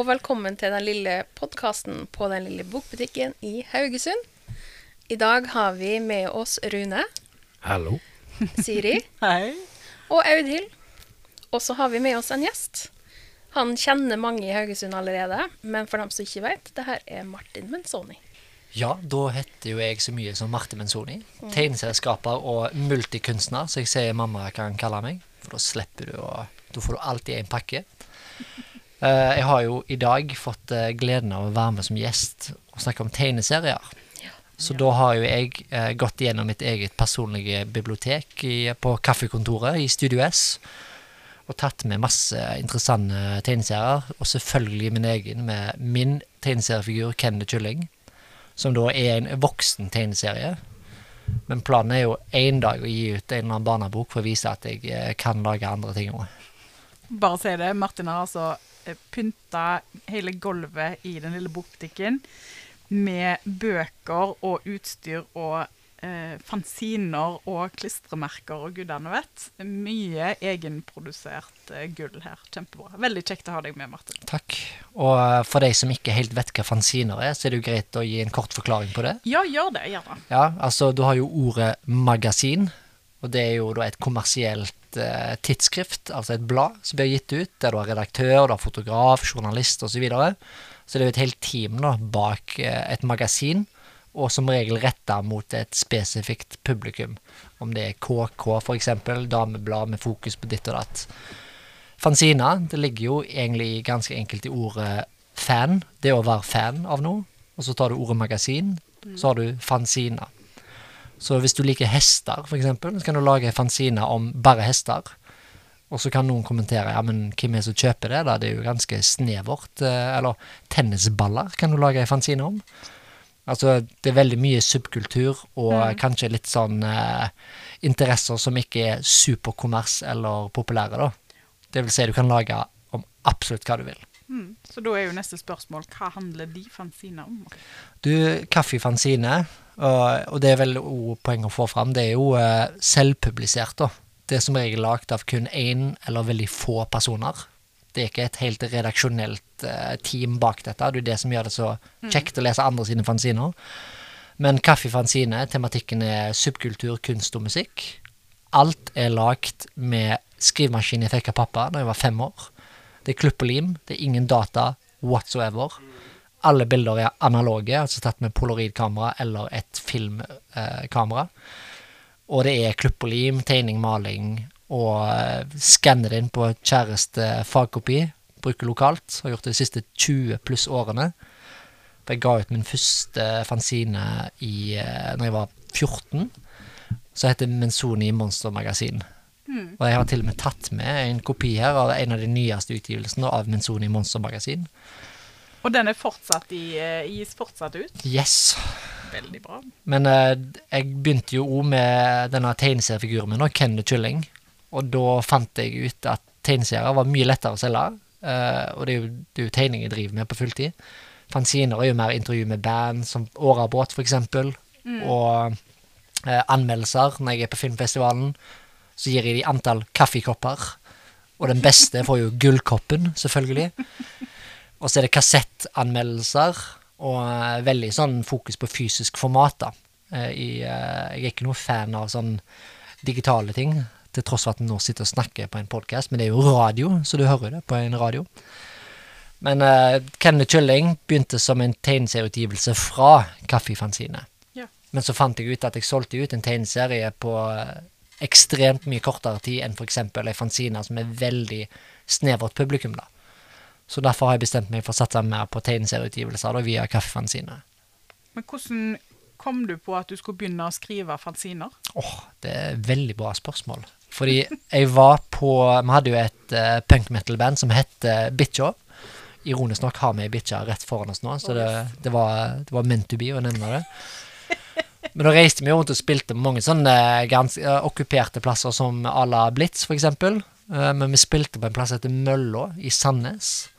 Og velkommen til den lille podkasten på den lille bokbutikken i Haugesund. I dag har vi med oss Rune, Hallo. Siri Hei. og Audhild. Og så har vi med oss en gjest. Han kjenner mange i Haugesund allerede, men for dem som ikke vet, det her er Martin Menzoni. Ja, da heter jo jeg så mye som Martin Menzoni. Tegneserieskaper og multikunstner, så jeg sier mamma kan kalle meg. For da slipper du å Da får du alltid en pakke. Eh, jeg har jo i dag fått eh, gleden av å være med som gjest og snakke om tegneserier. Ja. Så da har jo jeg eh, gått gjennom mitt eget personlige bibliotek i, på kaffekontoret i Studio S. Og tatt med masse interessante tegneserier, og selvfølgelig min egen med min tegneseriefigur Kenneth Kylling. Som da er en voksen tegneserie. Men planen er jo en dag å gi ut en eller annen barnebok for å vise at jeg kan lage andre ting òg. Bare si det. Martin har altså pynta hele gulvet i den lille bokbutikken med bøker og utstyr og eh, fanziner og klistremerker og gudene vet. Mye egenprodusert eh, gull her. Kjempebra. Veldig kjekt å ha deg med, Martin. Takk. Og eh, for de som ikke helt vet hva fanziner er, så er det jo greit å gi en kort forklaring på det. Ja, gjør det. Gjerne. Ja, altså du har jo ordet magasin, og det er jo da et kommersielt eh, tidsskrift, altså et blad som blir gitt ut, der du har redaktør, du har fotograf, journalist osv. Så, videre. så det er jo et helt team da, bak eh, et magasin, og som regel retta mot et spesifikt publikum. Om det er KK f.eks., dameblad med fokus på ditt og datt. Fanzina, det ligger jo egentlig ganske enkelt i ordet fan, det å være fan av noe. Og så tar du ordet magasin, så har du fanzina. Så hvis du liker hester, eksempel, så kan du lage fanziner om bare hester. Og så kan noen kommentere ja, men hvem er det som kjøper det, da? Det er jo ganske snevert. eh, Eller tennisballer kan du lage en fanzine om. Altså, det er veldig mye subkultur og Mm. kanskje litt sånn eh, interesser som ikke er superkommers eller populære, da. Det vil si, du kan lage om absolutt hva du vil. Mm. Så da er jo neste spørsmål hva handler de fanziner om? Du, Kaffefanzine, og, og det er vel også poeng å få fram, det er jo eh, selvpublisert, da. Det er som regel lagd av kun én eller veldig få personer. Det er ikke et helt redaksjonelt eh, team bak dette. Det er det som gjør det så kjekt å lese andre sine fanziner. Men Kaffefanzine, tematikken er subkultur, kunst og musikk. Alt er lagd med skrivemaskin jeg fikk av pappa da jeg var fem år. Det er klipp og lim, det er ingen data whatsoever. Alle bilder er analoge, altså tatt med polaroidkamera eller et filmkamera. og det er klipp og lim, tegning, maling, og eh, skanne det inn på kjæreste fagkopi. Bruker lokalt. Har gjort det de siste 20 pluss årene. For jeg ga ut min første fanzine i eh, når jeg var 14. Så heter Menzoni Monster Magasin. Mm. Og jeg har til og med tatt med en kopi her av en av de nyeste utgivelsene av Menzoni Monster Magasin. Og den er fortsatt i, eh, gis fortsatt ut. Yes! Veldig bra. Men eh, jeg begynte jo òg med denne tegneseriefiguren min, Kenneth Kylling. Og da fant jeg ut at tegneserier var mye lettere å selge. eh, og det er, jo, det er jo tegning jeg driver med på fulltid. Fanziner er jo mer intervju med band, som Årabåt for eksempel. Og eh, anmeldelser når jeg er på filmfestivalen. Så gir jeg de antall kaffekopper. Og den beste får jo gullkoppen, selvfølgelig. Og så er det kassettanmeldelser, og eh, veldig sånn fokus på fysisk format, da. Eh, i, eh, jeg er ikke noe fan av sånn digitale ting, til tross for at en nå sitter og snakker på en podkast, men det er jo radio, så du hører det på en radio. Men uh, Kenneth Kylling begynte som en tegneserieutgivelse fra Kaffefanzine. Ja. Men så fant jeg ut at jeg solgte ut en tegneserie på ekstremt mye kortere tid enn f.eks. ei fanzine som er veldig snevert publikum, da. Så derfor har jeg bestemt meg for å satse mer på tegneserieutgivelser da, via Kaffefanzine. Men hvordan kom du på at du skulle begynne å skrive fanziner? Åh, det er et veldig bra spørsmål. Fordi jeg var på Vi hadde jo et uh, punk metal-band som het uh, Bitcha. Ironisk nok har vi ei bikkje rett foran oss nå, så det, det, var, det var meant to be å nevne det. Men da reiste vi rundt og spilte mange sånne ganske eh, okkuperte plasser, som à la Blitz, for eksempel. Eh, men vi spilte på en plass heter Mølla i Sandnes.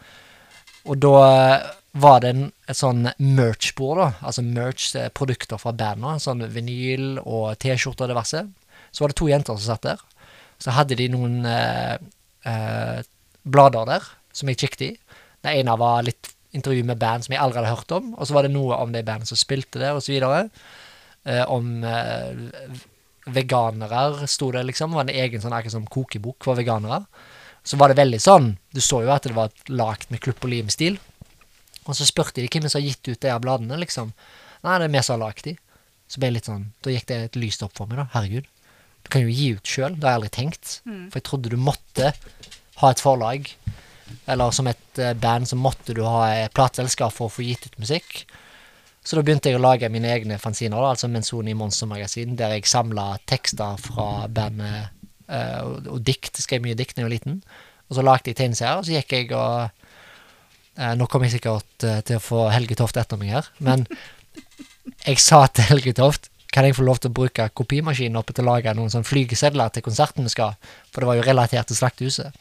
Og da eh, var det en, et sånn merch-bord, da. Altså merch, er produkter fra bandet. Sånn vinyl og T-skjorter og diverse. Så var det to jenter som satt der. Så hadde de noen eh, eh, blader der som jeg kikket i. Det ene var litt intervju med band som jeg aldri hadde hørt om, og så var det noe om de bandene som spilte der, og så om eh, veganere, sto det liksom. Det var en egen sånn akkurat som kokebok for veganere. Så var det veldig sånn Du så jo at det var lagt med klupp og lim-stil. Og så spurte de hvem som har gitt ut de her bladene, liksom. Nei, det er vi som har lagd de. Så ble jeg litt sånn Da gikk det et lyst opp for meg, da. Herregud. Du kan jo gi ut sjøl. Det har jeg aldri tenkt. For jeg trodde du måtte ha et forlag. Eller som et eh, band så måtte du ha et plateselskap for å få gitt ut musikk. Så da begynte jeg å lage mine egne fanziner, da, altså Menzoni Monster Magasin, der jeg samla tekster fra bandet eh, og, og dikt. Skrev mye dikt da jeg var liten. Og så lagde jeg tegneserier, og så gikk jeg og eh, Nå kommer jeg sikkert eh, til å få Helge Toft etter meg her, men jeg sa til Helge Toft kan jeg få lov til å bruke kopimaskinen oppe til å lage noen sånn flygesedler til konserten vi skal? For det var jo relatert til Slakthuset.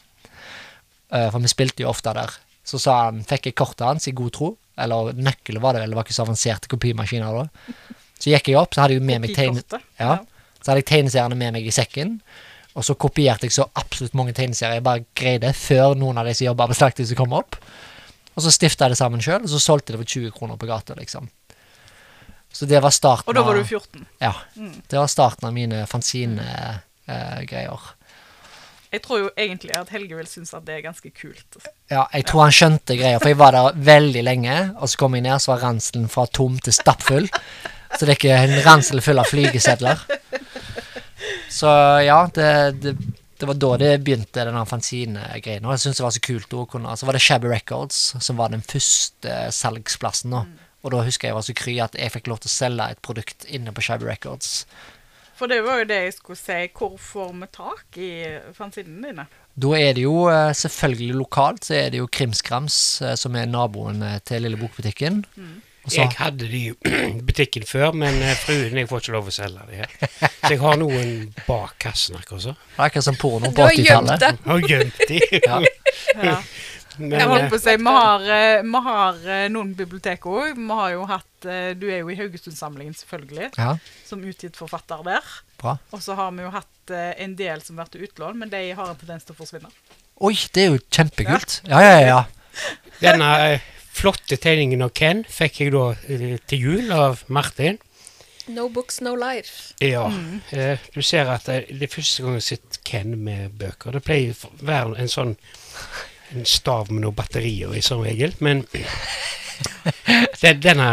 Uh, for vi spilte jo ofte der. Så sa han, fikk jeg kortet hans i god tro, eller nøkkelen var det vel, det var ikke så avanserte kopimaskiner da. Så gikk jeg opp, så hadde jeg med meg tegne, ja, så hadde jeg tegneseriene med meg i sekken. Og så kopierte jeg så absolutt mange tegneserier jeg bare greide, før noen av de som jobba på Slakthuset, kom opp. Og så stifta jeg det sammen sjøl, og så solgte jeg det for 20 kroner på gata, liksom. Så det var starten Og da var du 14. Ja. Det var starten av mine fanzine-greier. Jeg tror jo egentlig at Helge vil synes at det er ganske kult. Ja, jeg tror han skjønte greia, for jeg var der veldig lenge, og så kom jeg ned, så var ranselen fra tom til stappfull. Så det er ikke en ransel full av flygesedler. Så ja, det, det, det var da det begynte, den fanzine-greia. Og jeg syntes det var så kult å kunne Så var det Shabby Records som var den første salgsplassen, da. Og da husker jeg var så kry at jeg fikk lov til å selge et produkt inne på Shabby Records. For det var jo det jeg skulle si. Hvor får vi tak i fanzinene dine? Da er det jo eh, selvfølgelig lokalt, så er det jo Krimskrams, eh, som er naboen eh, til Lille Bokbutikken. Mm. Jeg hadde de i butikken før, men fruen jeg får ikke lov å selge de her. Så jeg har noen bak kassen akkurat så. akkurat som porno på har gjemt 80-tallet. Du Har gjemt de. Ja. Ja. Men Jeg holdt eh, på å si, vi har, eh, vi har eh, noen bibliotek òg. Vi har jo hatt Du er jo i Haugesundsamlingen, selvfølgelig, ja, som utgitt forfatter der. bra. Og så har vi jo hatt en del som har vært utlån, men de har en tendens til å forsvinne. Oi, det er jo kjempekult. Ja, ja, ja. denne eh, flotte tegningen av Ken fikk jeg da til jul av Martin. No books, no life. Ja. Eh, du ser at det, det er første gang jeg har sett Ken med bøker. Det pleier å være en sånn en stav med noen batterier i, som regel. Men den, denne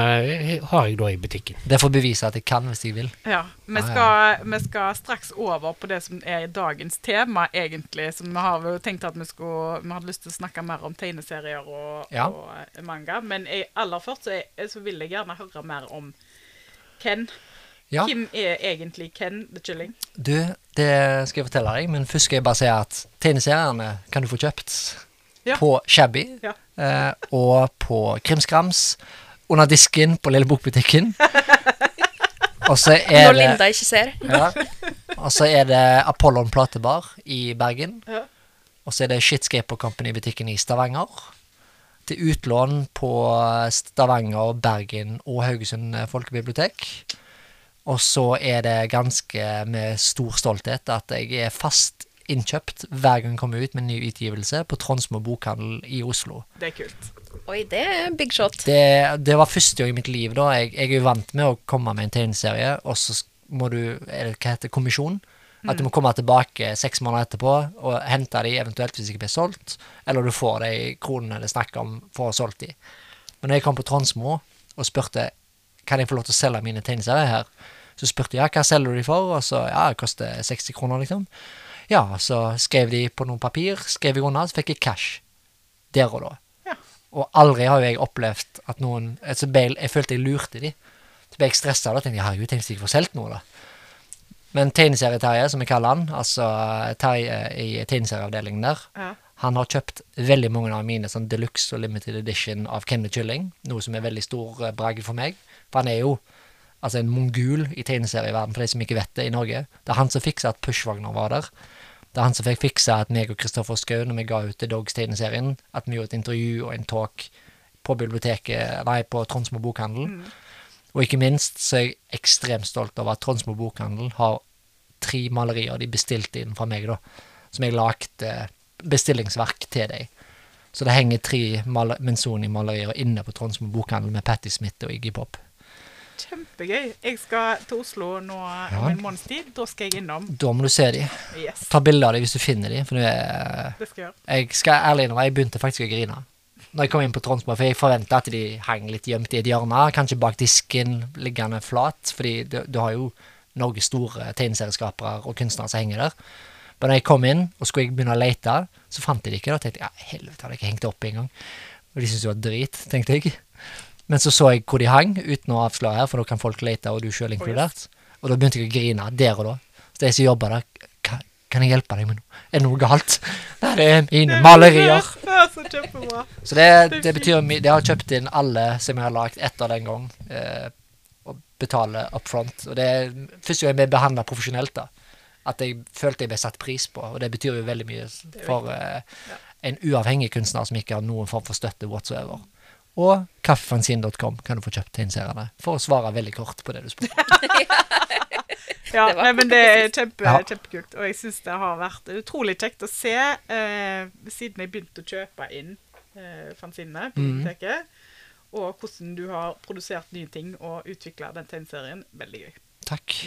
har jeg da i butikken. Det får bevise at jeg kan hvis jeg vil. Ja, vi Ah, ja. skal, vi skal straks over på det som er dagens tema, egentlig. Som vi har jo tenkt at vi skulle Vi hadde lyst til å snakke mer om tegneserier og, Ja. og eh, manga. Men jeg, aller først så, jeg, så vil jeg gjerne høre mer om Ken. Ja, Hvem er egentlig Ken the Chilling? du, det skal jeg fortelle deg, men først skal jeg bare si at tegneseriene kan du få kjøpt Ja. på Shabby Ja. eh, og på Krimskrams, under disken på Lille Bokbutikken. Og så er Når det Linda ikke ser. Ja. Og så er det Apollon platebar i Bergen. Ja. Og så er det Shitscaper Company-butikken i Stavanger. Til utlån på Stavanger, Bergen og Haugesund folkebibliotek. Og så er det ganske med stor stolthet at jeg er fast innkjøpt hver gang jeg kommer ut med en ny utgivelse på Tronsmo bokhandel i Oslo. Det er kult. Oi, det er big shot. Det, det var første gang i mitt liv. da Jeg, jeg er jo vant med å komme med en tegneserie, og så må du Eller Hva heter det, kommisjon? At du må komme tilbake seks måneder etterpå og hente de eventuelt hvis de ikke blir solgt, eller du får de kronene det er snakk om for å ha solgt de. Men når jeg kom på Tronsmo og spurte kan jeg få lov til å selge mine tegneserier her, så spurte jeg ja, hva selger du de for, og så ja, det koster 60 kroner, liksom. Ja, så skrev de på noen papir, skrev jeg unna, så fikk jeg cash der og da. Ja. Og aldri har jo jeg opplevd at noen altså Jeg følte jeg lurte de. Så ble jeg stressa og tenkte herregud, tenk hvis jeg ikke får solgt noe, da. Men tegneserie-Terje, som jeg kaller han, altså Terje i tegneserieavdelingen der, Ja. han har kjøpt veldig mange av mine sånn deluxe og limited edition av Kenny Kylling, noe som er veldig stor eh, bragd for meg. For han er jo altså en mongul i tegneserieverdenen, for de som ikke vet det, i Norge. Det er han som fiksa at Pushwagner var der. Det er han som fikk fiksa at meg og Kristoffer Schou, når vi ga ut The Dogs-tegneserien, at vi gjorde et intervju og en talk på biblioteket, nei, på Tronsmo bokhandel. Og ikke minst så er jeg ekstremt stolt over at Tronsmo bokhandel har tre malerier de bestilte inn fra meg, da. Som jeg lagde bestillingsverk til deg. Så det henger tre Menzoni-malerier inne på Tronsmo bokhandel med Patti Smith og Iggy Pop. Kjempegøy. Jeg skal til Oslo nå Ja. om en måneds tid. Da skal jeg innom. Da må du se de. Yes, Ta bilde av de hvis du finner de, for nå er det skal jeg gjøre. Jeg skal ærlig innrømme, jeg begynte faktisk å grine. Når jeg kom inn på Tronsborg, for jeg forventa at de hang litt gjemt i et hjørne, kanskje bak disken, liggende flat, fordi du, du har jo Norges store tegneserieskapere og kunstnere som henger der. Men når jeg kom inn, og skulle jeg begynne å lete, så fant jeg det ikke. Da tenkte jeg ja, helvete, hadde jeg ikke hengt det opp engang. Og de syntes det var drit, tenkte jeg. Men så så jeg hvor de hang, uten å avsløre her, for da kan folk lete, og du sjøl inkludert. Og da begynte jeg å grine der og da. Så de som jobba der, "Ka- kan jeg hjelpe deg med noe? Er det noe galt? Nei, det er mine malerier. Er så det, Det betyr mye. De har kjøpt inn alle som jeg har lagd etter den gang, eh, og betaler up front. Og det er første gang jeg ble behandla profesjonelt, da. At jeg følte jeg ble satt pris på, og det betyr jo veldig mye for eh, en uavhengig kunstner som ikke har noen form for støtte whatsoever. Og kaffefanzine.com kan du få kjøpt tegneseriene, for å svare veldig kort på det du spurte. Ja, nei, men det er kjempe, Ja. kjempekult. Og jeg syns det har vært utrolig kjekt å se, eh, siden jeg begynte å kjøpe inn eh, fanzinene på biblioteket, mm. og hvordan du har produsert nye ting og utvikla den tegneserien. Veldig gøy. Takk.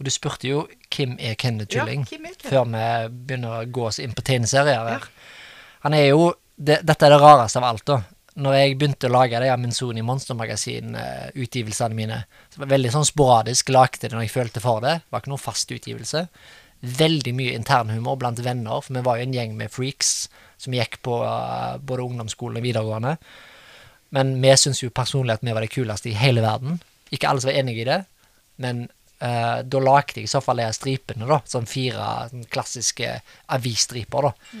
Og du spurte jo hvem er Kenneth Kylling? Ja, Kenneth? Eike. før vi begynner å gå oss inn på tegneserier her. Han er jo det, Dette er det rareste av alt, da. Når jeg begynte å lage de her Menzoni Monstermagasin-utgivelsene mine, så var det veldig sånn sporadisk, lagde det når jeg følte for det. Det var ikke noen fast utgivelse. Veldig mye internhumor blant venner, for vi var jo en gjeng med freaks som gikk på eh, både ungdomsskolen og videregående. Men vi syntes jo personlig at vi var det kuleste i hele verden. Ikke alle som var enig i det, men uh, da lagde jeg i så fall de stripene, da. Sånn fire sånn klassiske avisstriper, da.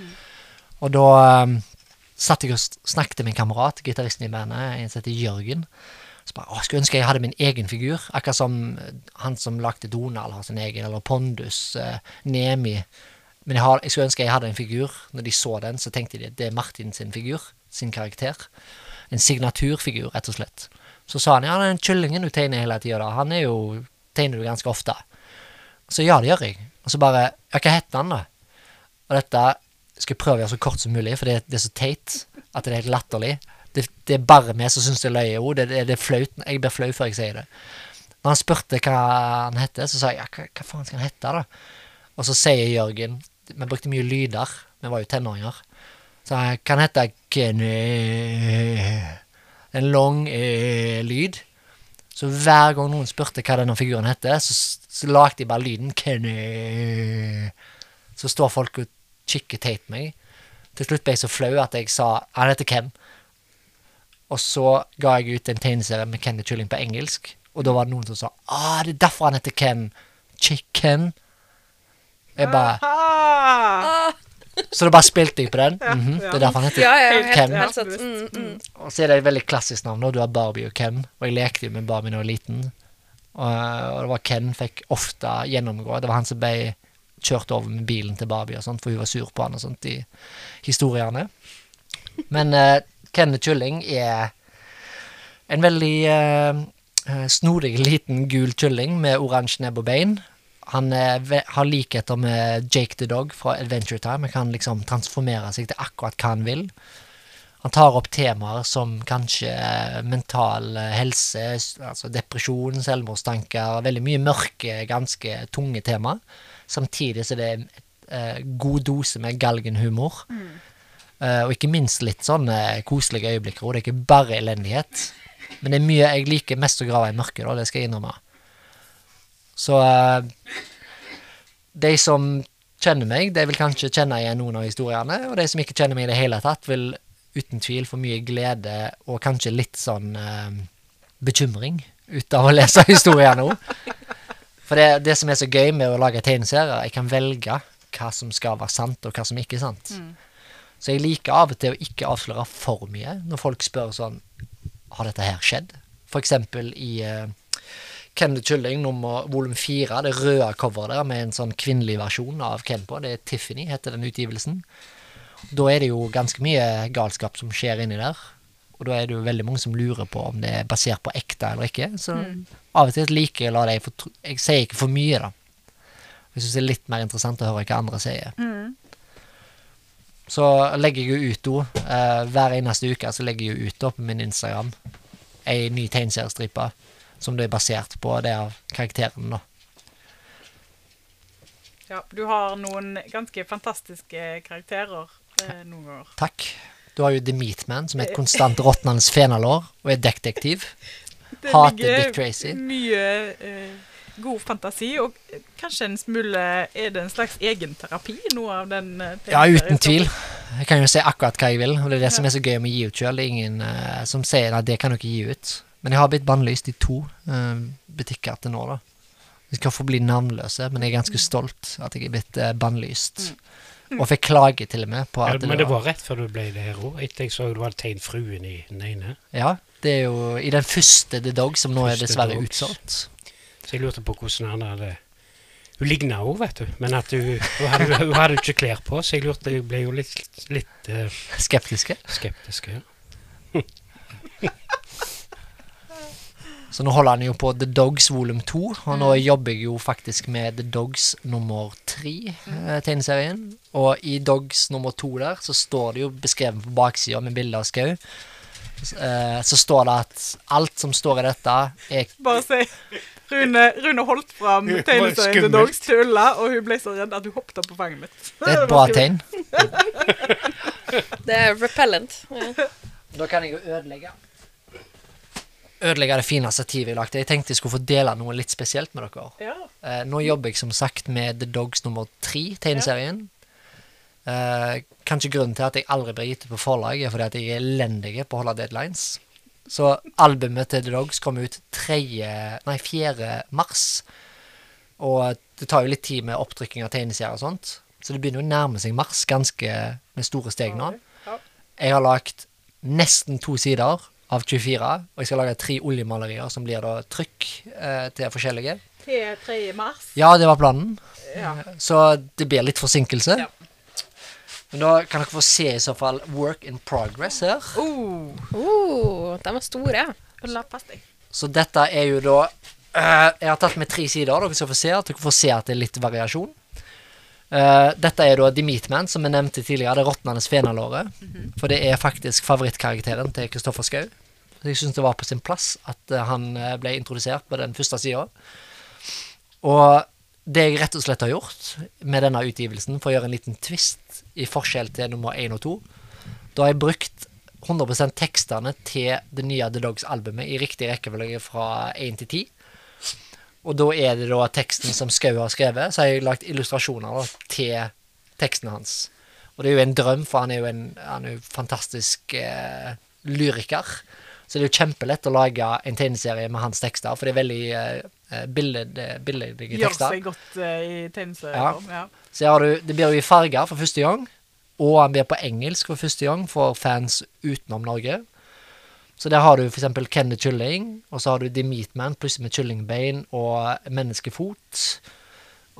Og da um, satt jeg og snakket med en kamerat, gitaristen i bandet, en som heter Jørgen. Så bare, å, skulle ønske jeg hadde min egen figur, akkurat som eh, han som lagde Donald har sin egen, eller Pondus, eh, Nemi. Men jeg, har, jeg skulle ønske jeg hadde en figur. Når de så den, så tenkte de det er Martin sin figur, sin karakter. En signaturfigur, rett og slett. Så sa han ja, den kyllingen du tegner hele tida, han er jo tegner du ganske ofte. Så ja, det gjør jeg. Og så bare Ja, hva heter han, da? Og dette skal prøve å gjøre så kort som mulig, for det, det er så teit at det er helt latterlig. Det, det er bare vi som syns det er løye ord. Det, det, det er flaut. Jeg blir flau før jeg sier det. Når han spurte hva han heter, så sa jeg ja, hva, hva faen skal han hete, da? Og så sier Jørgen Vi brukte mye lyder. Vi var jo tenåringer. Så han kan hete Kenny En lang eh, lyd. Så hver gang noen spurte hva denne figuren heter, så, så lagde de bare lyden Kenny. Så står folk og kikker Tate meg. Til slutt ble jeg så flau at jeg sa han heter Ken. Og så ga jeg ut en tegneserie med Kenny Kylling på engelsk. Og da var det noen som sa ah, det er derfor han heter Ken. Chicken. Jeg bare, Ah! så da bare spilte jeg på den. Mm -hmm. ja. Det er derfor han heter Ja, ja, Helt- helt, Ken. Mm, mm. Og så er det et veldig klassisk navn. Du har Barbie og Ken. Og jeg lekte jo med Barbie da jeg var liten. Og, og det var Ken fikk ofte gjennomgå. Det var han som ble kjørt over med bilen til Barbie, og sånt, for hun var sur på han og sånt i historiene. Men uh, Kenneth Kylling er en veldig eh, snodig liten gul kylling med oransje nebb og bein. Han er, har likheter med Jake the Dog fra Adventure Time. Han kan liksom transformere seg til akkurat hva han vil. Han tar opp temaer som kanskje mental helse, altså depresjon, selvmordstanker, veldig mye mørke, ganske tunge tema. Samtidig så er det en eh, god dose med galgenhumor. Eh, og ikke minst litt sånn eh, koselige øyeblikker. Og det er ikke bare elendighet. Men det er mye jeg liker mest å grave i mørket, da, det skal jeg innrømme. Så de som kjenner meg, de vil kanskje kjenne igjen noen av historiene, og de som ikke kjenner meg i det hele tatt, vil uten tvil få mye glede og kanskje litt sånn eh, bekymring ut av å lese historiene òg. For det, det som er så gøy med å lage tegneserier, jeg kan velge hva som skal være sant, og hva som ikke er sant. Så jeg liker av og til å ikke avsløre for mye når folk spør sånn Har dette her skjedd? For eksempel i uh, Ken the Kylling nummer volum fire, det røde coveret der med en sånn kvinnelig versjon av Ken på. Det er Tiffany, heter den utgivelsen. Da er det jo ganske mye galskap som skjer inni der. Og da er det jo veldig mange som lurer på om det er basert på ekte eller ikke. Så av og til liker jeg å la deg få Jeg sier ikke for mye, da. Jeg syns det er litt mer interessant å høre hva andre sier. så legger jeg jo ut do. eh, hver eneste uke så legger jeg jo ut da på min Instagram ei ny tegneseriestripe som det er basert på det av karakteren, da. Ja, du har noen ganske fantastiske karakterer eh, noen ganger. Takk. Du har jo The Meatman, som er et konstant råtnende fenalår, og er detektiv. Hater Dick Tracy. Mye eh, god fantasi, og kanskje en smule Er det en slags egenterapi, noe av den eh, Ja, uten tvil. Jeg kan jo si akkurat hva jeg vil, og det er det som er så gøy med å gi ut sjøl. Det er ingen eh, som sier at det kan dere gi ut. Men jeg har blitt bannlyst i to butikker til nå, da. Vi skal forbli navnløse, men jeg er ganske stolt at jeg er blitt uh, bannlyst. Og fikk klage til og med på Ja, at men det var rett før du ble det her òg. Etter jeg så du hadde tegnet fruen i den ene. Ja, det er jo i den første The Dog, som nå er dessverre Dogs. utsolgt. Så jeg lurte på hvordan han hadde Hun ligna òg, vet du. Men at hun, hun, hadde, hun hadde ikke klær på, så jeg lurte, jeg ble jo litt, litt uh, Skeptiske. Skeptiske, Ja. Så nå holder han jo på The Dogs volum 2, og nå jobber jeg jo faktisk med The Dogs nummer 3, eh, tegneserien. Og i Dogs nummer 2 der, så står det jo beskrevet på baksida med bilde av skau. Eh, så står det at alt som står i dette, er Bare si Rune, Rune holdt fram tegneserien til. Dogs til Ulla, og hun ble så redd at hun hoppet på fanget mitt. Det er et bra tegn. Det er repellent. Ja. Da kan jeg jo ødelegge. Ødelegge det fine vi jeg lagde. Jeg tenkte jeg skulle få dele noe litt spesielt med dere. Ja. Eh, nå jobber jeg som sagt med The Dogs nummer tre, tegneserien. Eh, kanskje grunnen til at jeg aldri blir gitt ut på forlag, er fordi at jeg er elendig på å holde deadlines. Så albumet til The Dogs kommer ut 3, nei, 4. mars. Og det tar jo litt tid med opptrykking av tegneserier og sånt. Så det begynner jo å nærme seg mars ganske med store steg nå. Jeg har lagt nesten to sider av 24, og jeg skal lage tre oljemalerier som blir da trykk eh, til forskjellige. Til 3. mars. Ja, det var planen. Ja. Så det blir litt forsinkelse. Ja. Men da kan dere få se i så fall work in progress her. Oh, Oh, de var store. La pass deg. Så dette er jo da eh, Jeg har tatt med tre sider, dere skal få se at dere får se at det er litt variasjon. Uh, dette er da The Meatman, som jeg nevnte tidligere. Det råtnende fenalåret. For det er faktisk favorittkarakteren til Kristoffer Schou. Jeg syns det var på sin plass at eh, han eh, ble introdusert på den første sida. Og det jeg rett og slett har gjort med denne utgivelsen, for å gjøre en liten twist i forskjell til nummer én og to, da har jeg brukt 100% tekstene til det nye The Dogs-albumet i riktig rekkefølge fra 1 til 10. Og da er det da teksten som Skau har skrevet, så har jeg lagt illustrasjoner da, til teksten hans. Og det er jo en drøm, for han er jo en han er jo fantastisk eh, lyriker. Så det er jo kjempelett å lage en tegneserie med hans tekster, for det er veldig uh, billed, billedlige Gjør seg godt uh, i tegneserieform. Ja. Så har du, det blir jo i farger for første gang, og han blir på engelsk for første gang for fans utenom Norge. Så der har du f.eks. Kenny Kylling, og så har du The Meatman plutselig med kyllingbein og menneskefot.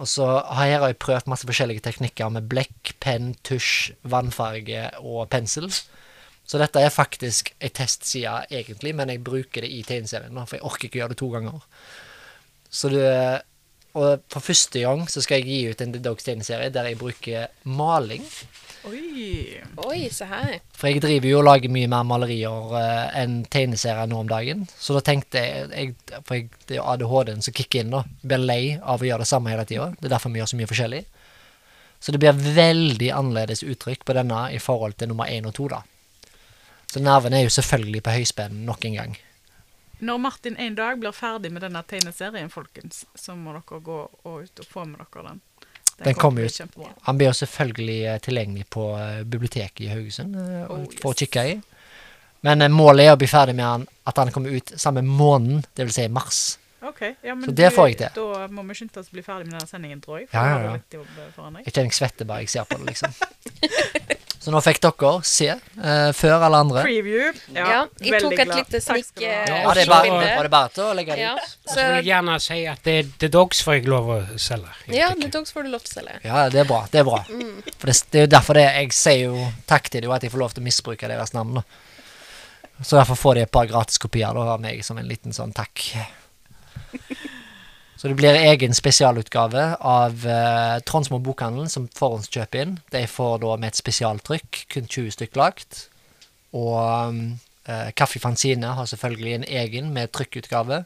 Og så har har jeg prøvd masse forskjellige teknikker med blekk, penn, tusj, vannfarge og pensel. Så dette er faktisk ei testside egentlig, men jeg bruker det i tegneserien, for jeg orker ikke gjøre det to ganger. Så det, og for første gang så skal jeg gi ut en The Dogs tegneserie der jeg bruker maling. Oi. Oi, se her. For jeg driver jo og lager mye mer malerier uh, enn tegneserier nå om dagen. Så da tenkte jeg, jeg For jeg, det er jo ADHD-en som kicker inn, da. Jeg blir lei av å gjøre det samme hele tida. Det er derfor vi gjør så mye forskjellig. Så det blir veldig annerledes uttrykk på denne i forhold til nummer én og to, da. Så nerven er jo selvfølgelig på høyspenn nok en gang. Når Martin en dag blir ferdig med denne tegneserien, folkens, så må dere gå ut og få med dere den. Den kommer til jo- kjempebra. Han blir jo selvfølgelig eh, tilgjengelig på eh, biblioteket i Haugesund eh, Oh, for å kikke i. Men målet er å bli ferdig med han, at han kommer ut samme måneden, dvs. Si mars. Ok, ja, men Så det du- får jeg til. Da må vi skynde oss å bli ferdig med denne sendingen, tror jeg. For Ja, ja, ja. Jeg kjenner jeg svetter bare jeg ser på det, liksom. Så nå fikk dere se eh, før alle andre. Preview. Ja, Ja, jeg tok et lite snikk, Ja, det bare, var det bare til å legge det Ja, ut? Så vil jeg gjerne si at det, The Dogs får jeg lov å selge. ja. The Dogs får du lov til å selge. Ja, det er bra. Det er bra. For det, det er jo derfor det jeg sier jo takk til dem, at jeg får lov til å misbruke deres navn. da. Så derfor får de et par gratiskopier da, av meg som en liten sånn takk. Så det blir egen spesialutgave av uh, Tronsmo Bokhandel som forhåndskjøper inn. De får da med et spesialtrykk, kun 20 stykk lagt. Og uh, Kaffe Fanzine har selvfølgelig en egen med trykkutgave.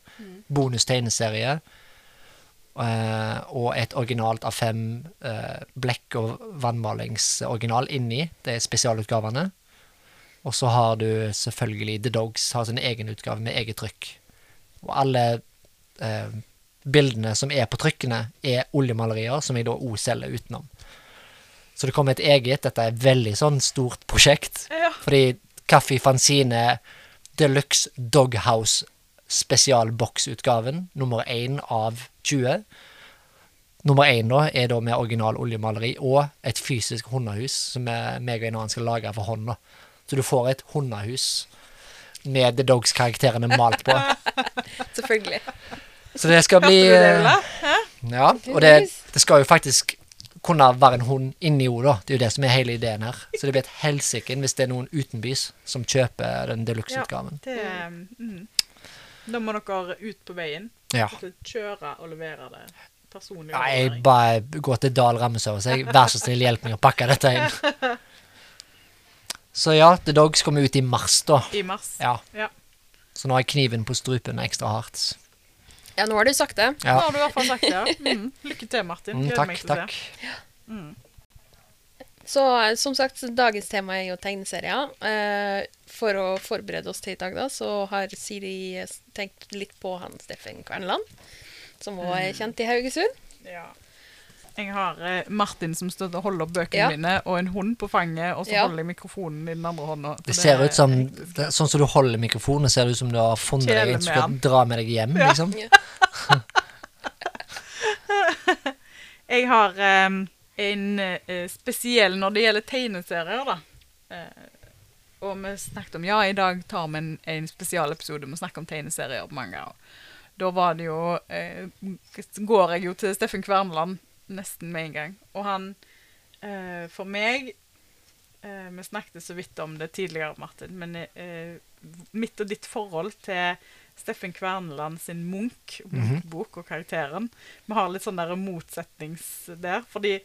Bonus tegneserie. Uh, og et originalt av fem uh, blekk- og vannmalingsoriginal inni. Det er spesialutgavene. Og så har du selvfølgelig The Dogs har sin egen utgave med eget trykk. Og alle eh, bildene som er på trykkene, er oljemalerier som jeg da òg selger utenom. Så det kommer et eget. Dette er et veldig sånn stort prosjekt. Ja. Fordi Kaffi Fanzine Deluxe Doghouse spesialboksutgaven, nummer én av 20. Nummer én da er da med original oljemaleri og et fysisk hundehus som meg og en annen skal lage for hånd. Så du får et hundehus med The Dogs-karakterene malt på. Selvfølgelig. Så det skal bli det, eh? Ja, og det, det skal jo faktisk kunne være en hund inni henne, da. Det er jo det som er hele ideen her. Så det blir et helsike hvis det er noen utenbys som kjøper den deluxe-utgaven. Det, mm. Da må dere ut på veien. Ja. Kjøre og levere det personlig. Ja, jeg bare går til Dal Rammeservice. vær så snill, hjelp meg å pakke dette inn. Så ja, The Dogs kommer ut i mars, da. I mars. Ja. Ja. Så nå har jeg kniven på strupen ekstra hardt. Ja, nå har du sagt det. Ja. Nå har du i hvert fall sagt det. ja. Mm. Lykke til, Martin. Mm, Gleder meg takk, til takk. se. takk. Så eh, som sagt, dagens tema er jo tegneserier. Eh, for å forberede oss til i dag, da, så har Siri eh, tenkt litt på han Steffen Kverneland, som var er kjent i Haugesund. Ja. Jeg har eh, Martin som står og holder opp bøkene Ja. mine, og en hund på fanget, og så Ja. holder jeg mikrofonen i den andre hånda. Så Det ser er ut som det, Sånn som du holder mikrofonen, ser det ut som du har funnet deg en som skal Kjælemen. dra med deg hjem, Ja. liksom. Jeg har eh, en eh, spesiell når det gjelder tegneserier, da. Eh, og vi snakket om Ja, i dag tar vi en, en spesialepisode. Vi snakker om tegneserier mange ganger. Da var det jo eh, Går jeg jo til Steffen Kverneland nesten med en gang. Og han eh, For meg eh, Vi snakket så vidt om det tidligere, Martin, men eh, mitt og ditt forhold til Steffen Kverneland sin Munch, Munch-bok og karakteren. Vi har litt sånn der motsetnings der. Fordi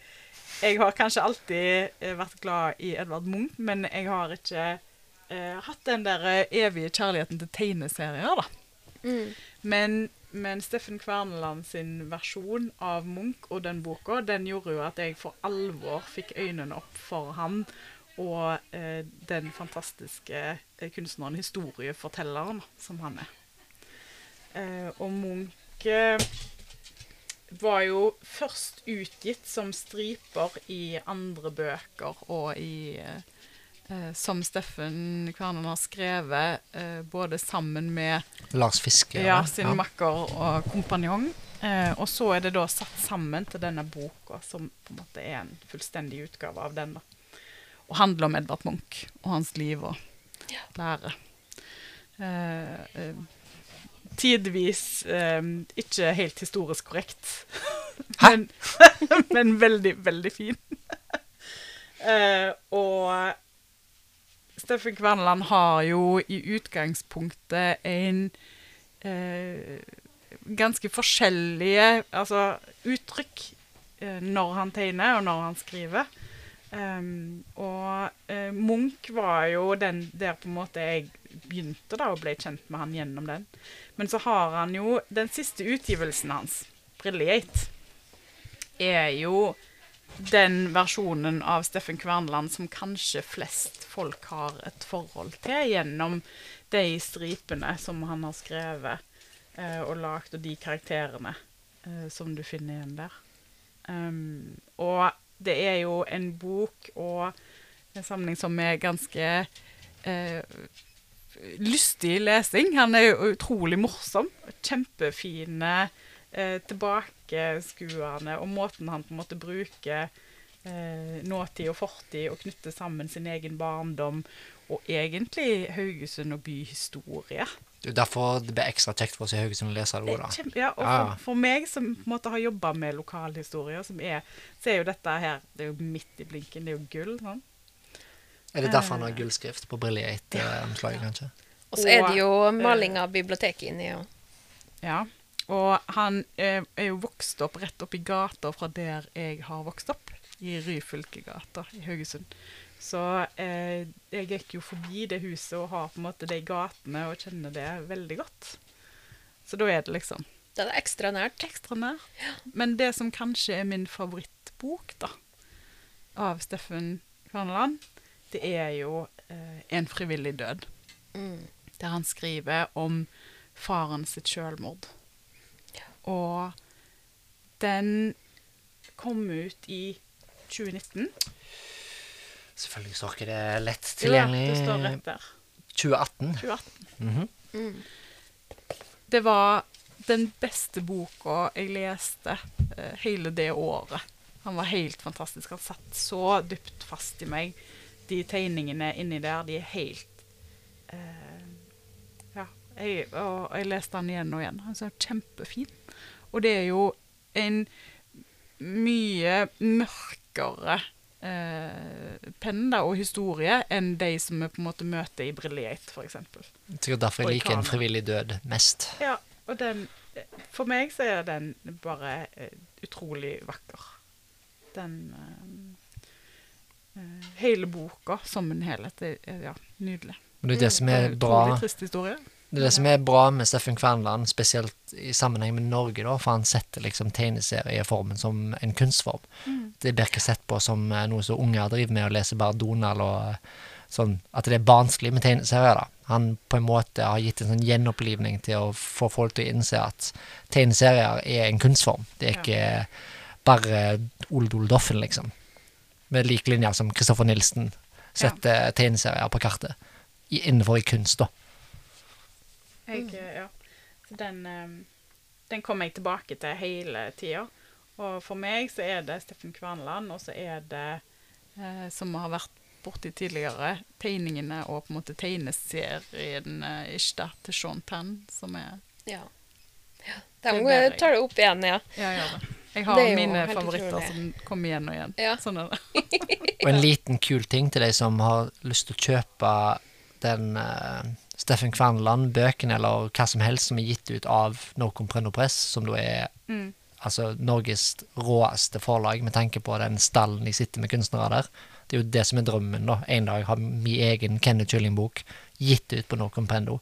jeg har kanskje alltid eh, vært glad i Edvard Munch, men jeg har ikke eh, hatt den der evige kjærligheten til tegneserier, da. Mm. Men, men Steffen Kverneland sin versjon av Munch og den boka, den gjorde jo at jeg for alvor fikk øynene opp for han og eh, den fantastiske eh, kunstneren, historiefortelleren, som han er. Eh, og Munch eh, var jo først utgitt som striper i andre bøker og i eh, Som Steffen Kvernen har skrevet, eh, både sammen med Lars Fiske. ja, sin sin makker og kompanjong. Eh, og så er det da satt sammen til denne boka, som på en måte er en fullstendig utgave av den. da. Og handler om Edvard Munch og hans liv og lære. Eh, eh, tidvis eh, ikke helt historisk korrekt. men, men veldig, veldig fin. eh, og Steffen Kverneland har jo i utgangspunktet en eh, ganske forskjellige altså, uttrykk eh, når han tegner og når han skriver. Um, og eh, Munch var jo den der på en måte jeg begynte da og ble kjent med han gjennom den. Men så har han jo den siste utgivelsen hans, 'Brilliate', er jo den versjonen av Steffen Kverneland som kanskje flest folk har et forhold til gjennom de stripene som han har skrevet eh, og lagd, og de karakterene eh, som du finner igjen der. Um, og det er jo en bok og en samling som er ganske eh, lystig lesing. Han er jo utrolig morsom. Kjempefine, eh, tilbakeskuende, og måten han på en måte bruker eh, nåtid og fortid og knytte sammen sin egen barndom og egentlig Haugesund og byhistorie. Det er derfor det blir ekstra kjekt for oss i Haugesund å lese det òg, da. Kjempe, ja, og Ja. for, for meg som på en måte har jobba med lokalhistorier, som er, så er jo dette her Det er jo midt i blinken. Det er jo gull. Sånn. Er det derfor han har gullskrift på Brilliate-omslaget, kanskje? Og så er det jo maling av biblioteket inni. òg. Ja. Og han eh, er jo vokst opp rett oppi gata fra der jeg har vokst opp, i Ryfylkegata i Haugesund. Så eh, jeg gikk jo forbi det huset og har på en måte de gatene og kjenner det veldig godt. Så da er det liksom Da er det ekstra nært. ekstra nær. Men det som kanskje er min favorittbok, da, av Steffen Kvarneland, det er jo eh, 'En frivillig død'. Mm. Der han skriver om faren sitt selvmord. Og den kom ut i 2019. Selvfølgelig står ikke det lett tilgjengelig. ja, det står rett der. 2018. 2018. Mhm. Mm. Det var den beste boka jeg leste uh, hele det året. Han var helt fantastisk. Han satt så dypt fast i meg. De tegningene inni der, de er helt uh, Ja. Jeg, og jeg leste han igjen og igjen. Han er kjempefin. Og det er jo en mye mørkere eh, penn og historie enn de som vi på en måte møter i Brilliate, f.eks. Sikkert derfor jeg liker en frivillig død mest. Ja, og den For meg så er den bare eh, utrolig vakker. Den eh, eh, Hele boka som en helhet er, ja, nydelig. Men det er det som er bra Utrolig trist historie. Det er det som er bra med Steffen Kverneland, spesielt i sammenheng med Norge, da, for han setter liksom tegneserieformen som en kunstform. Det blir ikke sett på som eh, noe som unger driver med å lese bare Donald og eh, sånn, at det er barnslig med tegneserier. da. Han på en måte har gitt en sånn gjenopplivning til å få folk til å innse at tegneserier er en kunstform. Det er ikke bare Ole Dole Doffen, liksom. Med lik linje som Kristoffer Nilsen setter tegneserier på kartet. Innenfor i kunst, da. Jeg, mm. ja. Så den, eh, den kommer jeg tilbake til hele tida. Og for meg så er det Steffen Kverneland, og så er det, eh, som har vært borti tidligere, tegningene og på en måte tegneserien eh, ish da, til Sean Penn, som er Ja. ja. Den jeg- tar opp igjen, ja. Ja, gjør. Jeg har mine favoritter utrolig. som kommer igjen og igjen. Ja. Sånn er det. Og en liten kul ting til de som har lyst til å kjøpe den uh, Steffen Kverneland, bøkene eller hva som helst som er gitt ut av Norcom Press, som da er Mm. altså Norges råeste forlag med tanke på den stallen de sitter med kunstnere der. Det er jo det som er drømmen, da. En dag har min egen Kenneth Kylling-bok gitt ut på Norcom Prendo.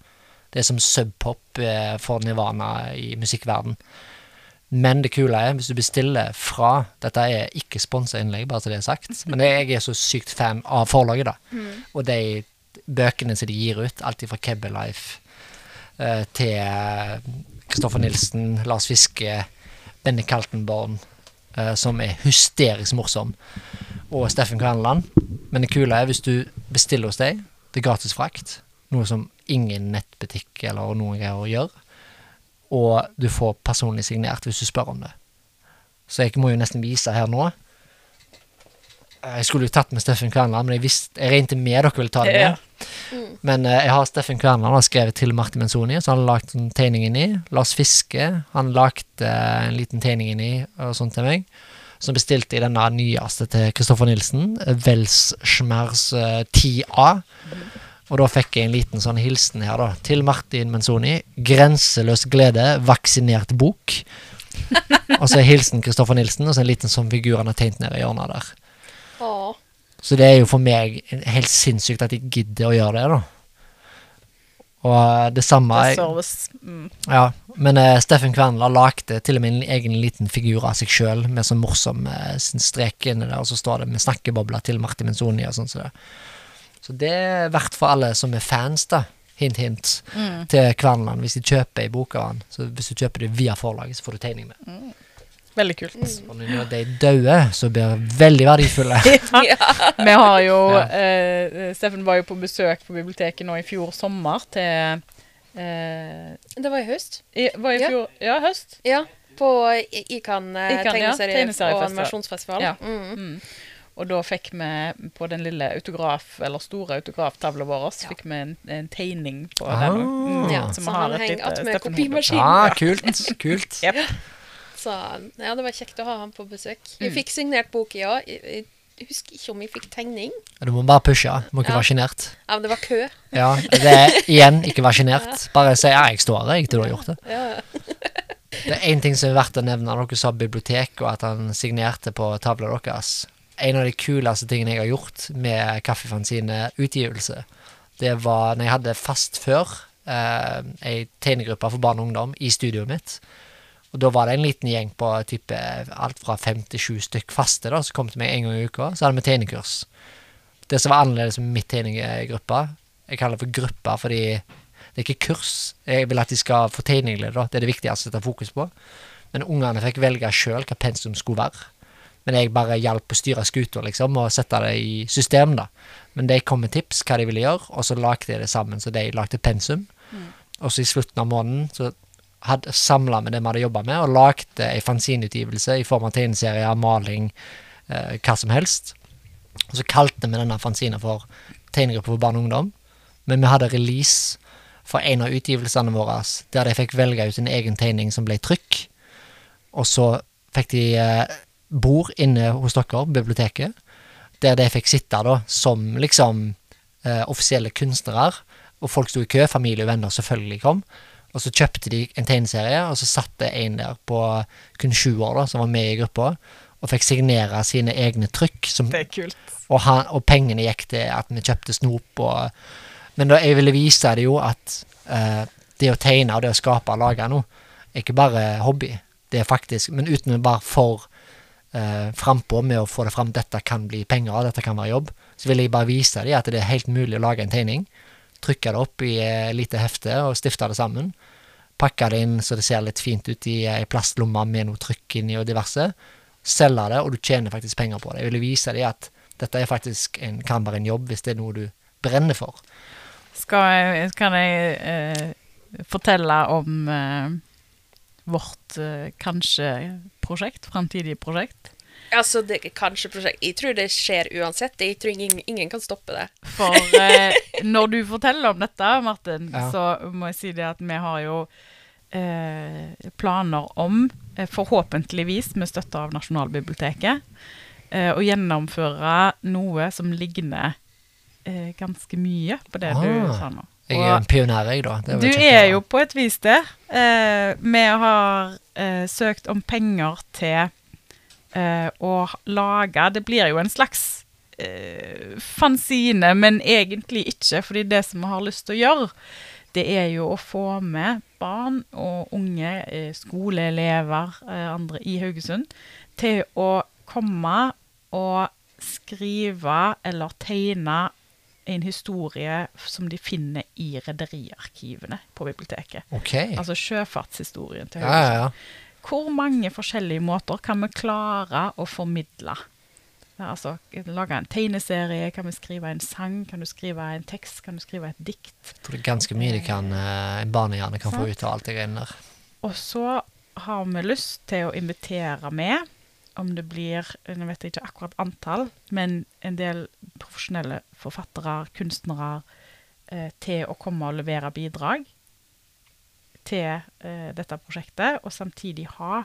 Det er som subpop eh, for Nirvana i musikkverden. Men det kule er, hvis du bestiller fra Dette er ikke sponsa innlegg, bare så det er sagt. Men jeg er så sykt fan av forlaget, da. Og de bøkene som de gir ut, alltid fra Kebbe Life eh, til Kristoffer Nilsen, Lars Fiske, Benny Kaltenborn, eh, som er hysterisk morsom, og Steffen Kverneland. Men det kule er hvis du bestiller hos deg, det er gratis frakt, noe som ingen nettbutikk eller noen greier gjør, og du får personlig signert hvis du spør om det. Så jeg må jo nesten vise her nå. Eh, Jeg skulle jo tatt med Steffen Kverneland, men jeg, visste, jeg regnet med dere ville ta det Ja. Med. Men eh, jeg har Steffen Kverneland har skrevet til Martin Menzoni, så han har lagt en tegning inni. Lars Fiske han lagde eh, en liten tegning inni og sånt til meg. Som bestilte i denne nyeste til Kristoffer Nilsen, Welschmers Welschmerz eh, 10A. Og da fikk jeg en liten sånn hilsen her, da. Til Martin Menzoni. Grenseløs glede, vaksinert bok. og så hilsen Kristoffer Nilsen, og så en liten sånn figur han har tegnet ned i hjørnet der. Å, Så det er jo for meg helt sinnssykt at jeg gidder å gjøre det, da. Og eh, det samme Det er service. Mm. Ja, men uh, Steffen Kvernla lagde til og med en egen liten figur av seg sjøl, med sånn morsom uh, sin strek inni der, og så står det med snakkebobler til Martin Menzoni og sånn. Så, det. så det er verdt for alle som er fans, da. Hint, hint. Mm. Til Kvernland, hvis de kjøper ei bok av han. Så hvis du kjøper det via forlaget, så får du tegning med. Veldig kult. Og når de er døde, så blir de veldig verdifulle. ja. Vi har jo Ja. eh, Steffen var jo på besøk på biblioteket nå i fjor sommer til eh, Det var i høst. i, Var i Ja. fjor Ja, høst. Ja. På Ikan eh, Ikan, ja. tegneserie- og animasjonsfestival. Ja. Mm. Mm. Og da fikk vi på den lille autograf, eller store autograftavla vår, Ja. fikk vi en, en tegning på Ah. den. Mm, Ja, som så vi har han henger lite att med Steffen kopimaskin. Ja, kult. kult. Så ja, det var kjekt å ha han på besøk. Mm. Jeg fikk signert bok, ja. Jeg, jeg husker ikke om jeg fikk tegning. Du må bare pushe. Du Må ikke Ja. være sjenert. Ja, men det var kø. Ja, det er igjen ikke være sjenert. Bare si ja, jeg står her, jeg, til du har gjort det. Ja. Det er én ting som er verdt å nevne dere sa bibliotek, og at han signerte på tavla deres. En av de kuleste tingene jeg har gjort med Kaffefanzine utgivelse, det var når jeg hadde fast før eh, ei tegnegruppe for barn og ungdom i studioet mitt. Og da var det en liten gjeng på type alt fra fem til sju stykk faste da, som kom til meg en gang i uka. Så hadde vi tegnekurs. Det som var annerledes med mitt tegnegruppe Jeg kaller det for gruppa fordi det er ikke kurs. Jeg vil at de skal få tegninglede, da. Det er det viktigste å sette fokus på. Men ungene fikk velge sjøl hva pensum skulle være. Men jeg bare hjalp å styre skuta, liksom, og sette det i system, da. Men de kom med tips hva de ville gjøre, og så lagde jeg det sammen, så de lagde pensum. Og så i slutten av måneden så hadde samla med det vi hadde jobba med, og lagde ei fanzineutgivelse i form av tegneserier, maling, eh, hva som helst. Og så kalte vi denne fanzinen for Tegnegruppa for barn og ungdom. Men vi hadde release for en av utgivelsene våre der de fikk velge ut en egen tegning som ble trykk. Og så fikk de eh, bord inne hos dere, biblioteket, der de fikk sitte da som liksom eh, offisielle kunstnere. Og folk sto i kø, familie og venner selvfølgelig kom. Og så kjøpte de en tegneserie, og så satt det en der på kun sju år da, som var med i gruppa, og fikk signere sine egne trykk. Som, Det er kult. og, han, og pengene gikk til at vi kjøpte snop og Men da jeg ville vise det jo at uh, det å tegne og det å skape og lage noe, er ikke bare hobby. Det er faktisk Men uten å være for uh, frampå med å få det fram dette kan bli penger, og dette kan være jobb, så ville jeg bare vise dem at det er helt mulig å lage en tegning. Trykke det opp i et lite hefte og stifte det sammen. Pakke det inn så det ser litt fint ut i ei plastlomme med noe trykk inni og diverse. Selge det, og du tjener faktisk penger på det. Jeg ville vise dem at dette er faktisk en, kan være en jobb hvis det er noe du brenner for. Skal kan jeg eh, fortelle om eh, vårt eh, kanskje-prosjekt? Framtidige prosjekt? Altså, det er kanskje prosjekt Jeg tror det skjer uansett. Jeg tror ingen, ingen kan stoppe det. For eh, når du forteller om dette, Martin, Ja. så må jeg si det at vi har jo eh, planer om, eh, forhåpentligvis med støtte av Nasjonalbiblioteket, eh, å gjennomføre noe som ligner eh, ganske mye på det du Ah, sa nå. Jeg er en pioner, jeg, da. Det Du er jo på et vis det. Eh, vi har eh, søkt om penger til eh, å lage Det blir jo en slags eh, fanzine, men egentlig ikke. fordi det som vi har lyst til å gjøre, det er jo å få med barn og unge, eh, skoleelever, andre i Haugesund, til å komme og skrive eller tegne en historie som de finner i rederiarkivene på biblioteket. Okay. Altså sjøfartshistorien til Ja, Haugesund. ja, ja. Hvor mange forskjellige måter kan vi klare å formidle? Altså, Lage en tegneserie, kan vi skrive en sang, kan du skrive en tekst, kan du skrive et dikt? Jeg tror det er ganske mye de kan, eh, en barnehjerne kan få ut av alt det greiene der. Og så har vi lyst til å invitere med, om det blir Jeg vet ikke akkurat antall, men en del profesjonelle forfattere, kunstnere, eh, til å komme og levere bidrag til eh, dette prosjektet, og samtidig ha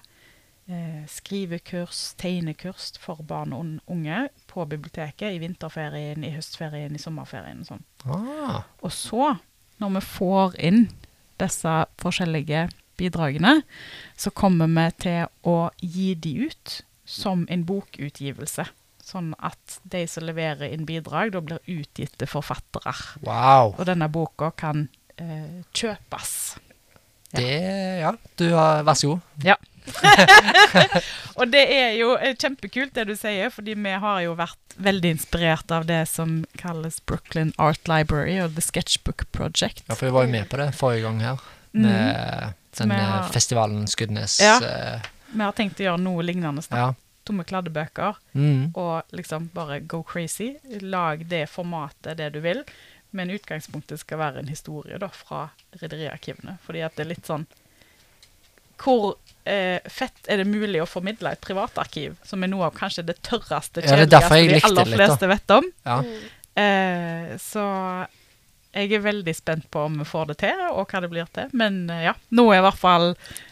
eh, skrivekurs, tegnekurs for barn og unge på biblioteket i vinterferien, i høstferien, i sommerferien og sånn. Ah, Og så, når vi får inn disse forskjellige bidragene, så kommer vi til å gi de ut som en bokutgivelse. Sånn at de som leverer inn bidrag, da blir utgitte forfattere. wow. Og denne boka kan eh, kjøpes. Det Ja, du har Vær så god. Ja. Og det er jo eh, kjempekult det du sier, fordi vi har jo vært veldig inspirert av det som kalles Brooklyn Art Library og The Sketchbook Project. Ja, for vi var jo med på det forrige gang her. Mm. Med den eh, har- festivalen Skudenes. Ja. eh, Vi har tenkt å gjøre noe lignende snart. ja. Tomme kladdebøker. Mm. og liksom bare go crazy. Lag det formatet det du vil, men utgangspunktet skal være en historie da fra rederiarkivene. Fordi at det er litt sånn Hvor eh, fett er det mulig å formidle et privatarkiv, som er noe av kanskje det tørreste, Ja, det kjedeligste jeg de aller fleste litt, vet om? ja. Eh, så jeg er veldig spent på om vi får det til, og hva det blir til. Men eh, ja, nå er i hvert fall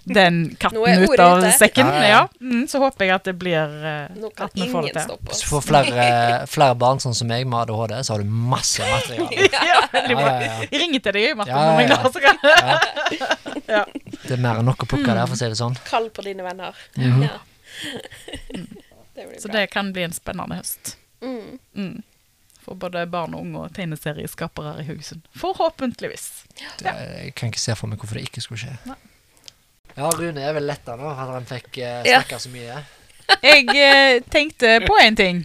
den katten ut av sekken. Ja, ja. Mm, så håper jeg at det blir eh, Nå kan at vi får det ingen til. oss Hvis du får flere, flere barn sånn som meg med ADHD, så har du masse materiale. ja, veldig Ja, bra. ja, ja. Jeg ringer til deg, Martin, Ja, om jeg klarer det. Ja. ja. Det er mer enn nok å plukke der, for å si det sånn. Kall på dine venner. Mhm. Ja. det blir Så bra. det kan bli en spennende høst. Mm. For både barn og unge og tegneserieskapere her i Haugesund. Forhåpentligvis. Det, jeg kan ikke se for meg hvorfor det ikke skulle skje. Nei. Ja, Rune er vel letta nå, at han fikk uh, Ja. så mye. Jeg eh, tenkte på en ting.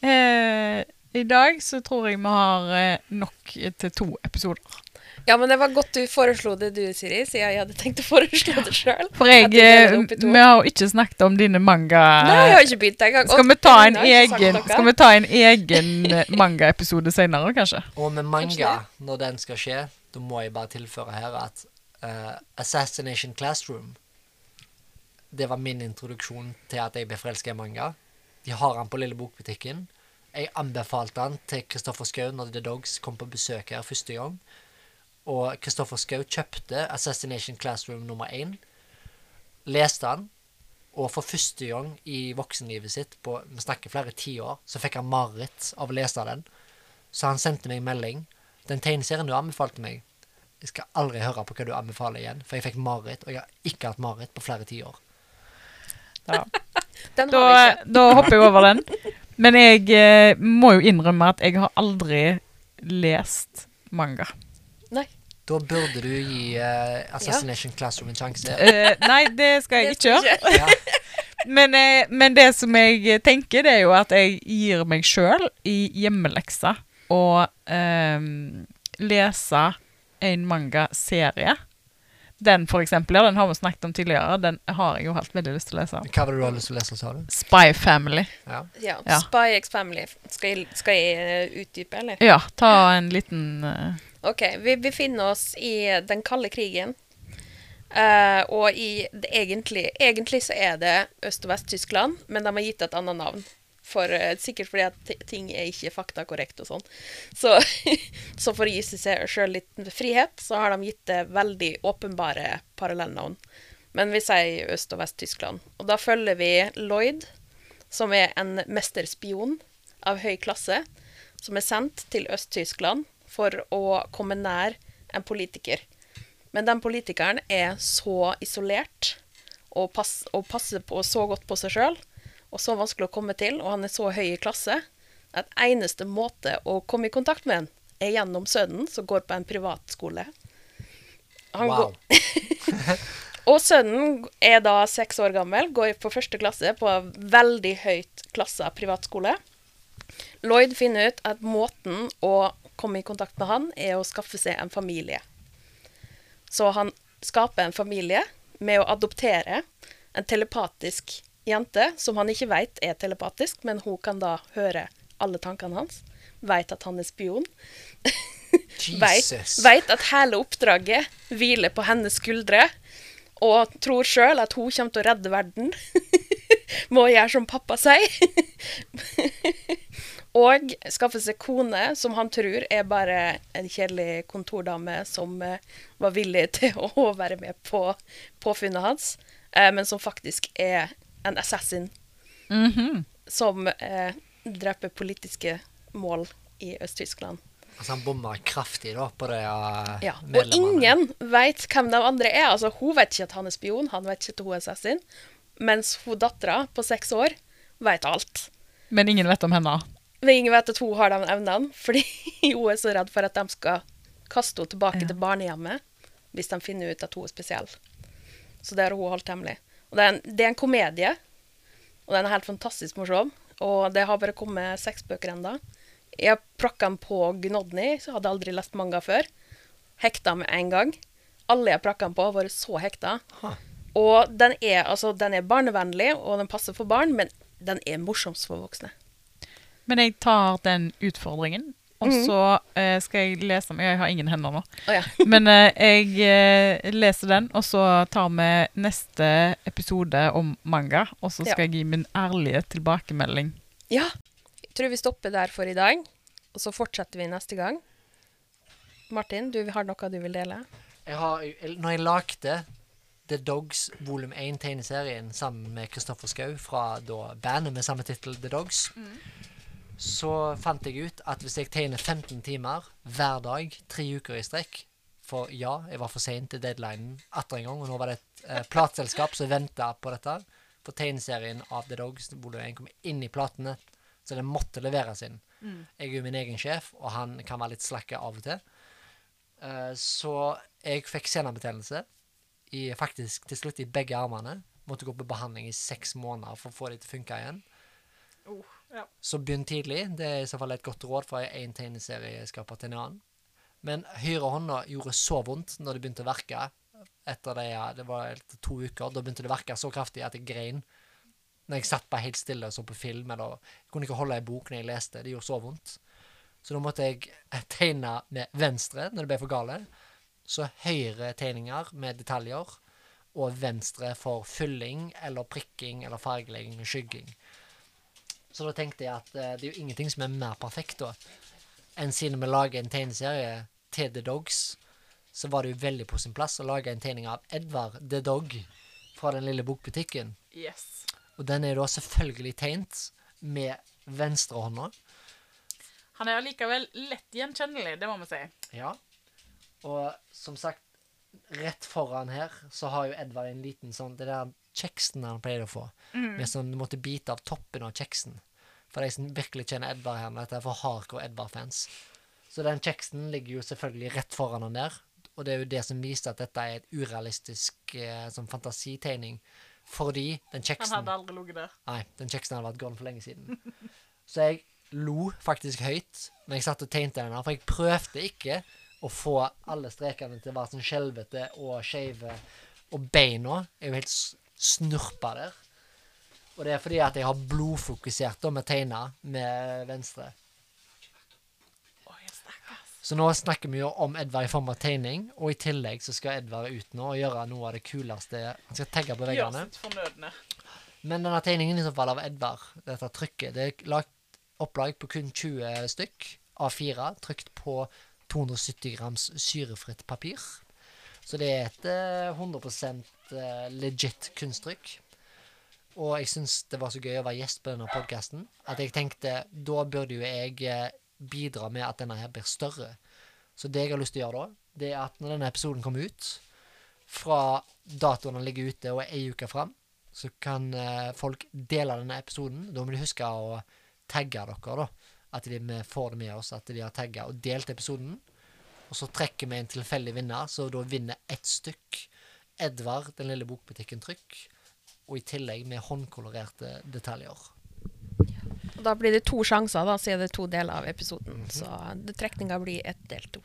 Eh, I dag så tror jeg vi har eh, nok til to episoder. Ja, men det var godt du foreslo det du, Siri, siden jeg hadde tenkt å foreslå det sjøl. For jeg, vi har jo ikke snakket om dine manga... Nei, jeg har ikke begynt engang. Skal vi ta en egen, skal vi ta en egen eh, mangaepisode senere, kanskje? Og med manga, når den skal skje, da må jeg bare tilføre her at uh, Assassination Classroom Det var min introduksjon til at jeg ble forelska i manga. De har han på Lille Bokbutikken. Jeg anbefalte han til Kristoffer Schou når The Dogs kom på besøk her første gang. Og Kristoffer Schou kjøpte Assassination Classroom nummer én. Leste han. Og for første gang i voksenlivet sitt, på vi snakker flere tiår, så fikk han mareritt av å lese den. Så han sendte meg melding. Den tegneserien du anbefalte meg, jeg skal aldri høre på hva du anbefaler igjen, for jeg fikk mareritt, og jeg har ikke hatt mareritt på flere tiår. Ja. Da, da hopper jeg over den. Men jeg eh, må jo innrømme at jeg har aldri lest manga. Da burde du gi uh, Assassination Classroom en sjanse. Uh, nei, det skal jeg ikke gjøre. ikke. Men, eh, men det som jeg tenker, det er jo at jeg gir meg sjøl i hjemmeleksa å eh, lese en mangaserie. Den for eksempel, ja, den har vi snakket om tidligere. Den har jeg jo hatt veldig lyst til å lese. Hva var det du hadde lyst til å lese, sa du? Spy Family. Ja. Ja, Ja. Spy X Family. Skal jeg, skal jeg eh, utdype, eller? Ja, ta en liten uh... Ok, vi befinner oss i den kalde krigen. Uh, og i det egentlig, egentlig så er det Øst- og Vest-Tyskland, men de har gitt et annet navn. For, eh, sikkert fordi at ting er ikke faktakorrekt og sånn. Så, så for å gi seg sjøl litt frihet, så har de gitt det veldig åpenbare parallellnavn. Men vi sier Øst- og Vest-Tyskland. Og da følger vi Lloyd, som er en mesterspion av høy klasse, som er sendt til Øst-Tyskland for å komme nær en politiker. Men den politikeren er så isolert og, pass, og passer på så godt på seg sjøl, og så vanskelig å komme til, og han er så høy i klasse, at eneste måte å komme i kontakt med han er gjennom sønnen, som går på en privatskole. Han Wow. går, og sønnen er da seks år gammel, går på første klasse på en veldig høyt klassa privatskole. Lloyd finner ut at måten å komme i kontakt med han, er å skaffe seg en familie. Så han skaper en familie med å adoptere en telepatisk jente, som han ikke vet er telepatisk, men hun kan da høre alle tankene hans. Vet at han er spion. Vet, at hele oppdraget hviler på hennes skuldre, og tror sjøl at hun kommer til å redde verden. Må gjøre som pappa sier. og skaffe seg kone som han tror er bare en kjedelig kontordame som eh, var villig til å være med på påfunnet hans, eh, men som faktisk er en assassin mhm. som eh, dreper politiske mål i Øst-Tyskland. Altså, han bomma kraftig da på det uh, Ja, og ingen vet hvem de andre er. Altså, hun vet ikke at han er spion, han vet ikke at hun er assassin. Mens hun dattera på seks år vet alt. Men ingen vet om henne. Men ingen vet at hun har de evnene, fordi hun er så redd for at de skal kaste henne tilbake Ja. til barnehjemmet hvis de finner ut at hun er spesiell. Så det har hun holdt hemmelig. Og det er en, det er en komedie, og den er helt fantastisk morsom. Og det har bare kommet seks bøker enda. Jeg prakka den på Gnodny, så hadde aldri lest manga før. Hekta med en gang. Alle jeg prakka den på, har vært så hekta. Ha. Og den er, altså, den er barnevennlig, og den passer for barn, men den er morsomst for voksne. Men jeg tar den utfordringen, og Mhm. så eh, skal jeg lese den. Jeg har ingen hender nå. Oh, ja. Men eh, jeg eh, leser den, og så tar vi neste episode om manga. Og så skal Ja. jeg gi min ærlige tilbakemelding. Ja. Jeg tror vi stopper der for i dag, og så fortsetter vi neste gang. Martin, du har noe du vil dele? Jeg har, når jeg lagde The Dogs volum 1-tegneserien sammen med Kristoffer Schou fra da bandet med samme tittel The Dogs, så fant jeg ut at hvis jeg tegner 15 timer hver dag, tre uker i strekk, For ja, jeg var for sein til deadlinen atter en gang, og nå var det et eh, plateselskap som venta på dette. For tegneserien av The Dogs volum 1 kom inn i platene, så den måtte leveres inn. Jeg er jo min egen sjef, og han kan være litt slakke av og til. Uh, så jeg fikk senebetennelse i, faktisk til slutt i begge armene. Måtte gå på behandling i seks måneder for å få det til å funke igjen. Oh, ja. Så begynn tidlig. Det er i så fall et godt råd fra en tegneserieskaper til en annen. Men høyrehånda gjorde så vondt når det begynte å verke. Etter det, ja, det var to uker. Da begynte det å verke så kraftig at jeg grein. Når jeg satt bare helt stille og så på film, eller jeg kunne ikke holde ei bok når jeg leste. Det gjorde så vondt. Så da måtte jeg tegne med venstre når det ble for gale. Så høyre tegninger med detaljer, og venstre for fylling eller prikking eller fargelegging og skygging. Så da tenkte jeg at eh, det er jo ingenting som er mer perfekt da, enn siden vi lager en tegneserie til The Dogs, så var det jo veldig på sin plass å lage en tegning av Edvard The Dog fra den lille bokbutikken. Yes. Og den er da selvfølgelig tegnet med venstrehånda. Han er allikevel lett gjenkjennelig, det må vi si. Ja. Og som sagt, rett foran her så har jo Edvard en liten sånn Det der kjeksen han pleide å få. Med sånn du måtte bite av toppen av kjeksen. For de som virkelig kjenner Edvard her, dette er for hardcore Edvard-fans. Så den kjeksen ligger jo selvfølgelig rett foran han der. Og det er jo det som viser at dette er et urealistisk eh, sånn fantasitegning. Fordi den Han hadde aldri ligget der. Nei, den kjeksen hadde vært gone for lenge siden. Så jeg lo faktisk høyt når jeg satt og tegnte den her, for jeg prøvde ikke å få alle strekene til å være sånn skjelvete og skeive. Og beina er jo helt snurpa der. Og det er fordi at jeg har blodfokusert da med tegna med venstre. Så nå snakker vi jo om Edvard i form av tegning, og i tillegg så skal Edvard ut nå og gjøre noe av det kuleste. Han skal tagge på veggene. Men denne tegningen i så fall av Edvard, dette trykket, det er lagt opplag på kun 20 stykk A4, trykt på 270 grams syrefritt papir. Så det er et eh, 100 eh, legit kunsttrykk. Og jeg syns det var så gøy å være gjest på denne podkasten at jeg tenkte da burde jo jeg eh, bidra med at denne her blir større. Så det jeg har lyst til å gjøre da, det er at når denne episoden kommer ut, fra datoen den ligger ute og er ei uke fram, så kan eh, folk dele denne episoden. Da må de huske å tagge dere, da. At de får det med oss, at de har tagga og delt episoden. Og så trekker vi en tilfeldig vinner, så da vinner ett stykk Edvard, den lille bokbutikken Trykk. Og i tillegg med håndkolorerte detaljer. Og da blir det to sjanser, da, siden det er to deler av episoden. Så det- trekninga blir ett del to.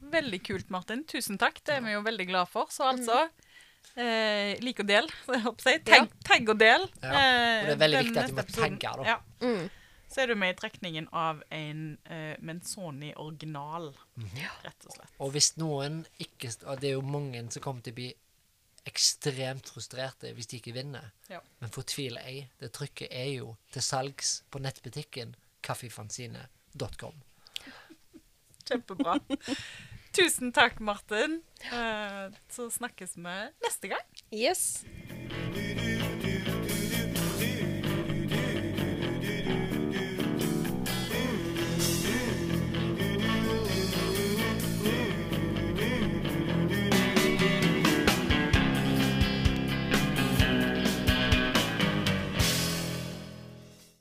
Veldig kult, Martin. Tusen takk. Det er vi jo veldig glad for. Så altså eh, Lik og del. så jeg håper å Tagg, tagg og del. Ja, og det er veldig viktig at du må tagge, da. Ja. Mm. Så er du med i trekningen av en uh, Menzoni original, Mhm. rett og slett. Og hvis noen ikke Og det er jo mange som kommer til å bli ekstremt frustrerte hvis de ikke vinner. Ja. Men fortvil ei. Det trykket er jo til salgs på nettbutikken kaffefanzine.com. Kjempebra. Tusen takk, Martin. Eh, så snakkes vi neste gang. Yes.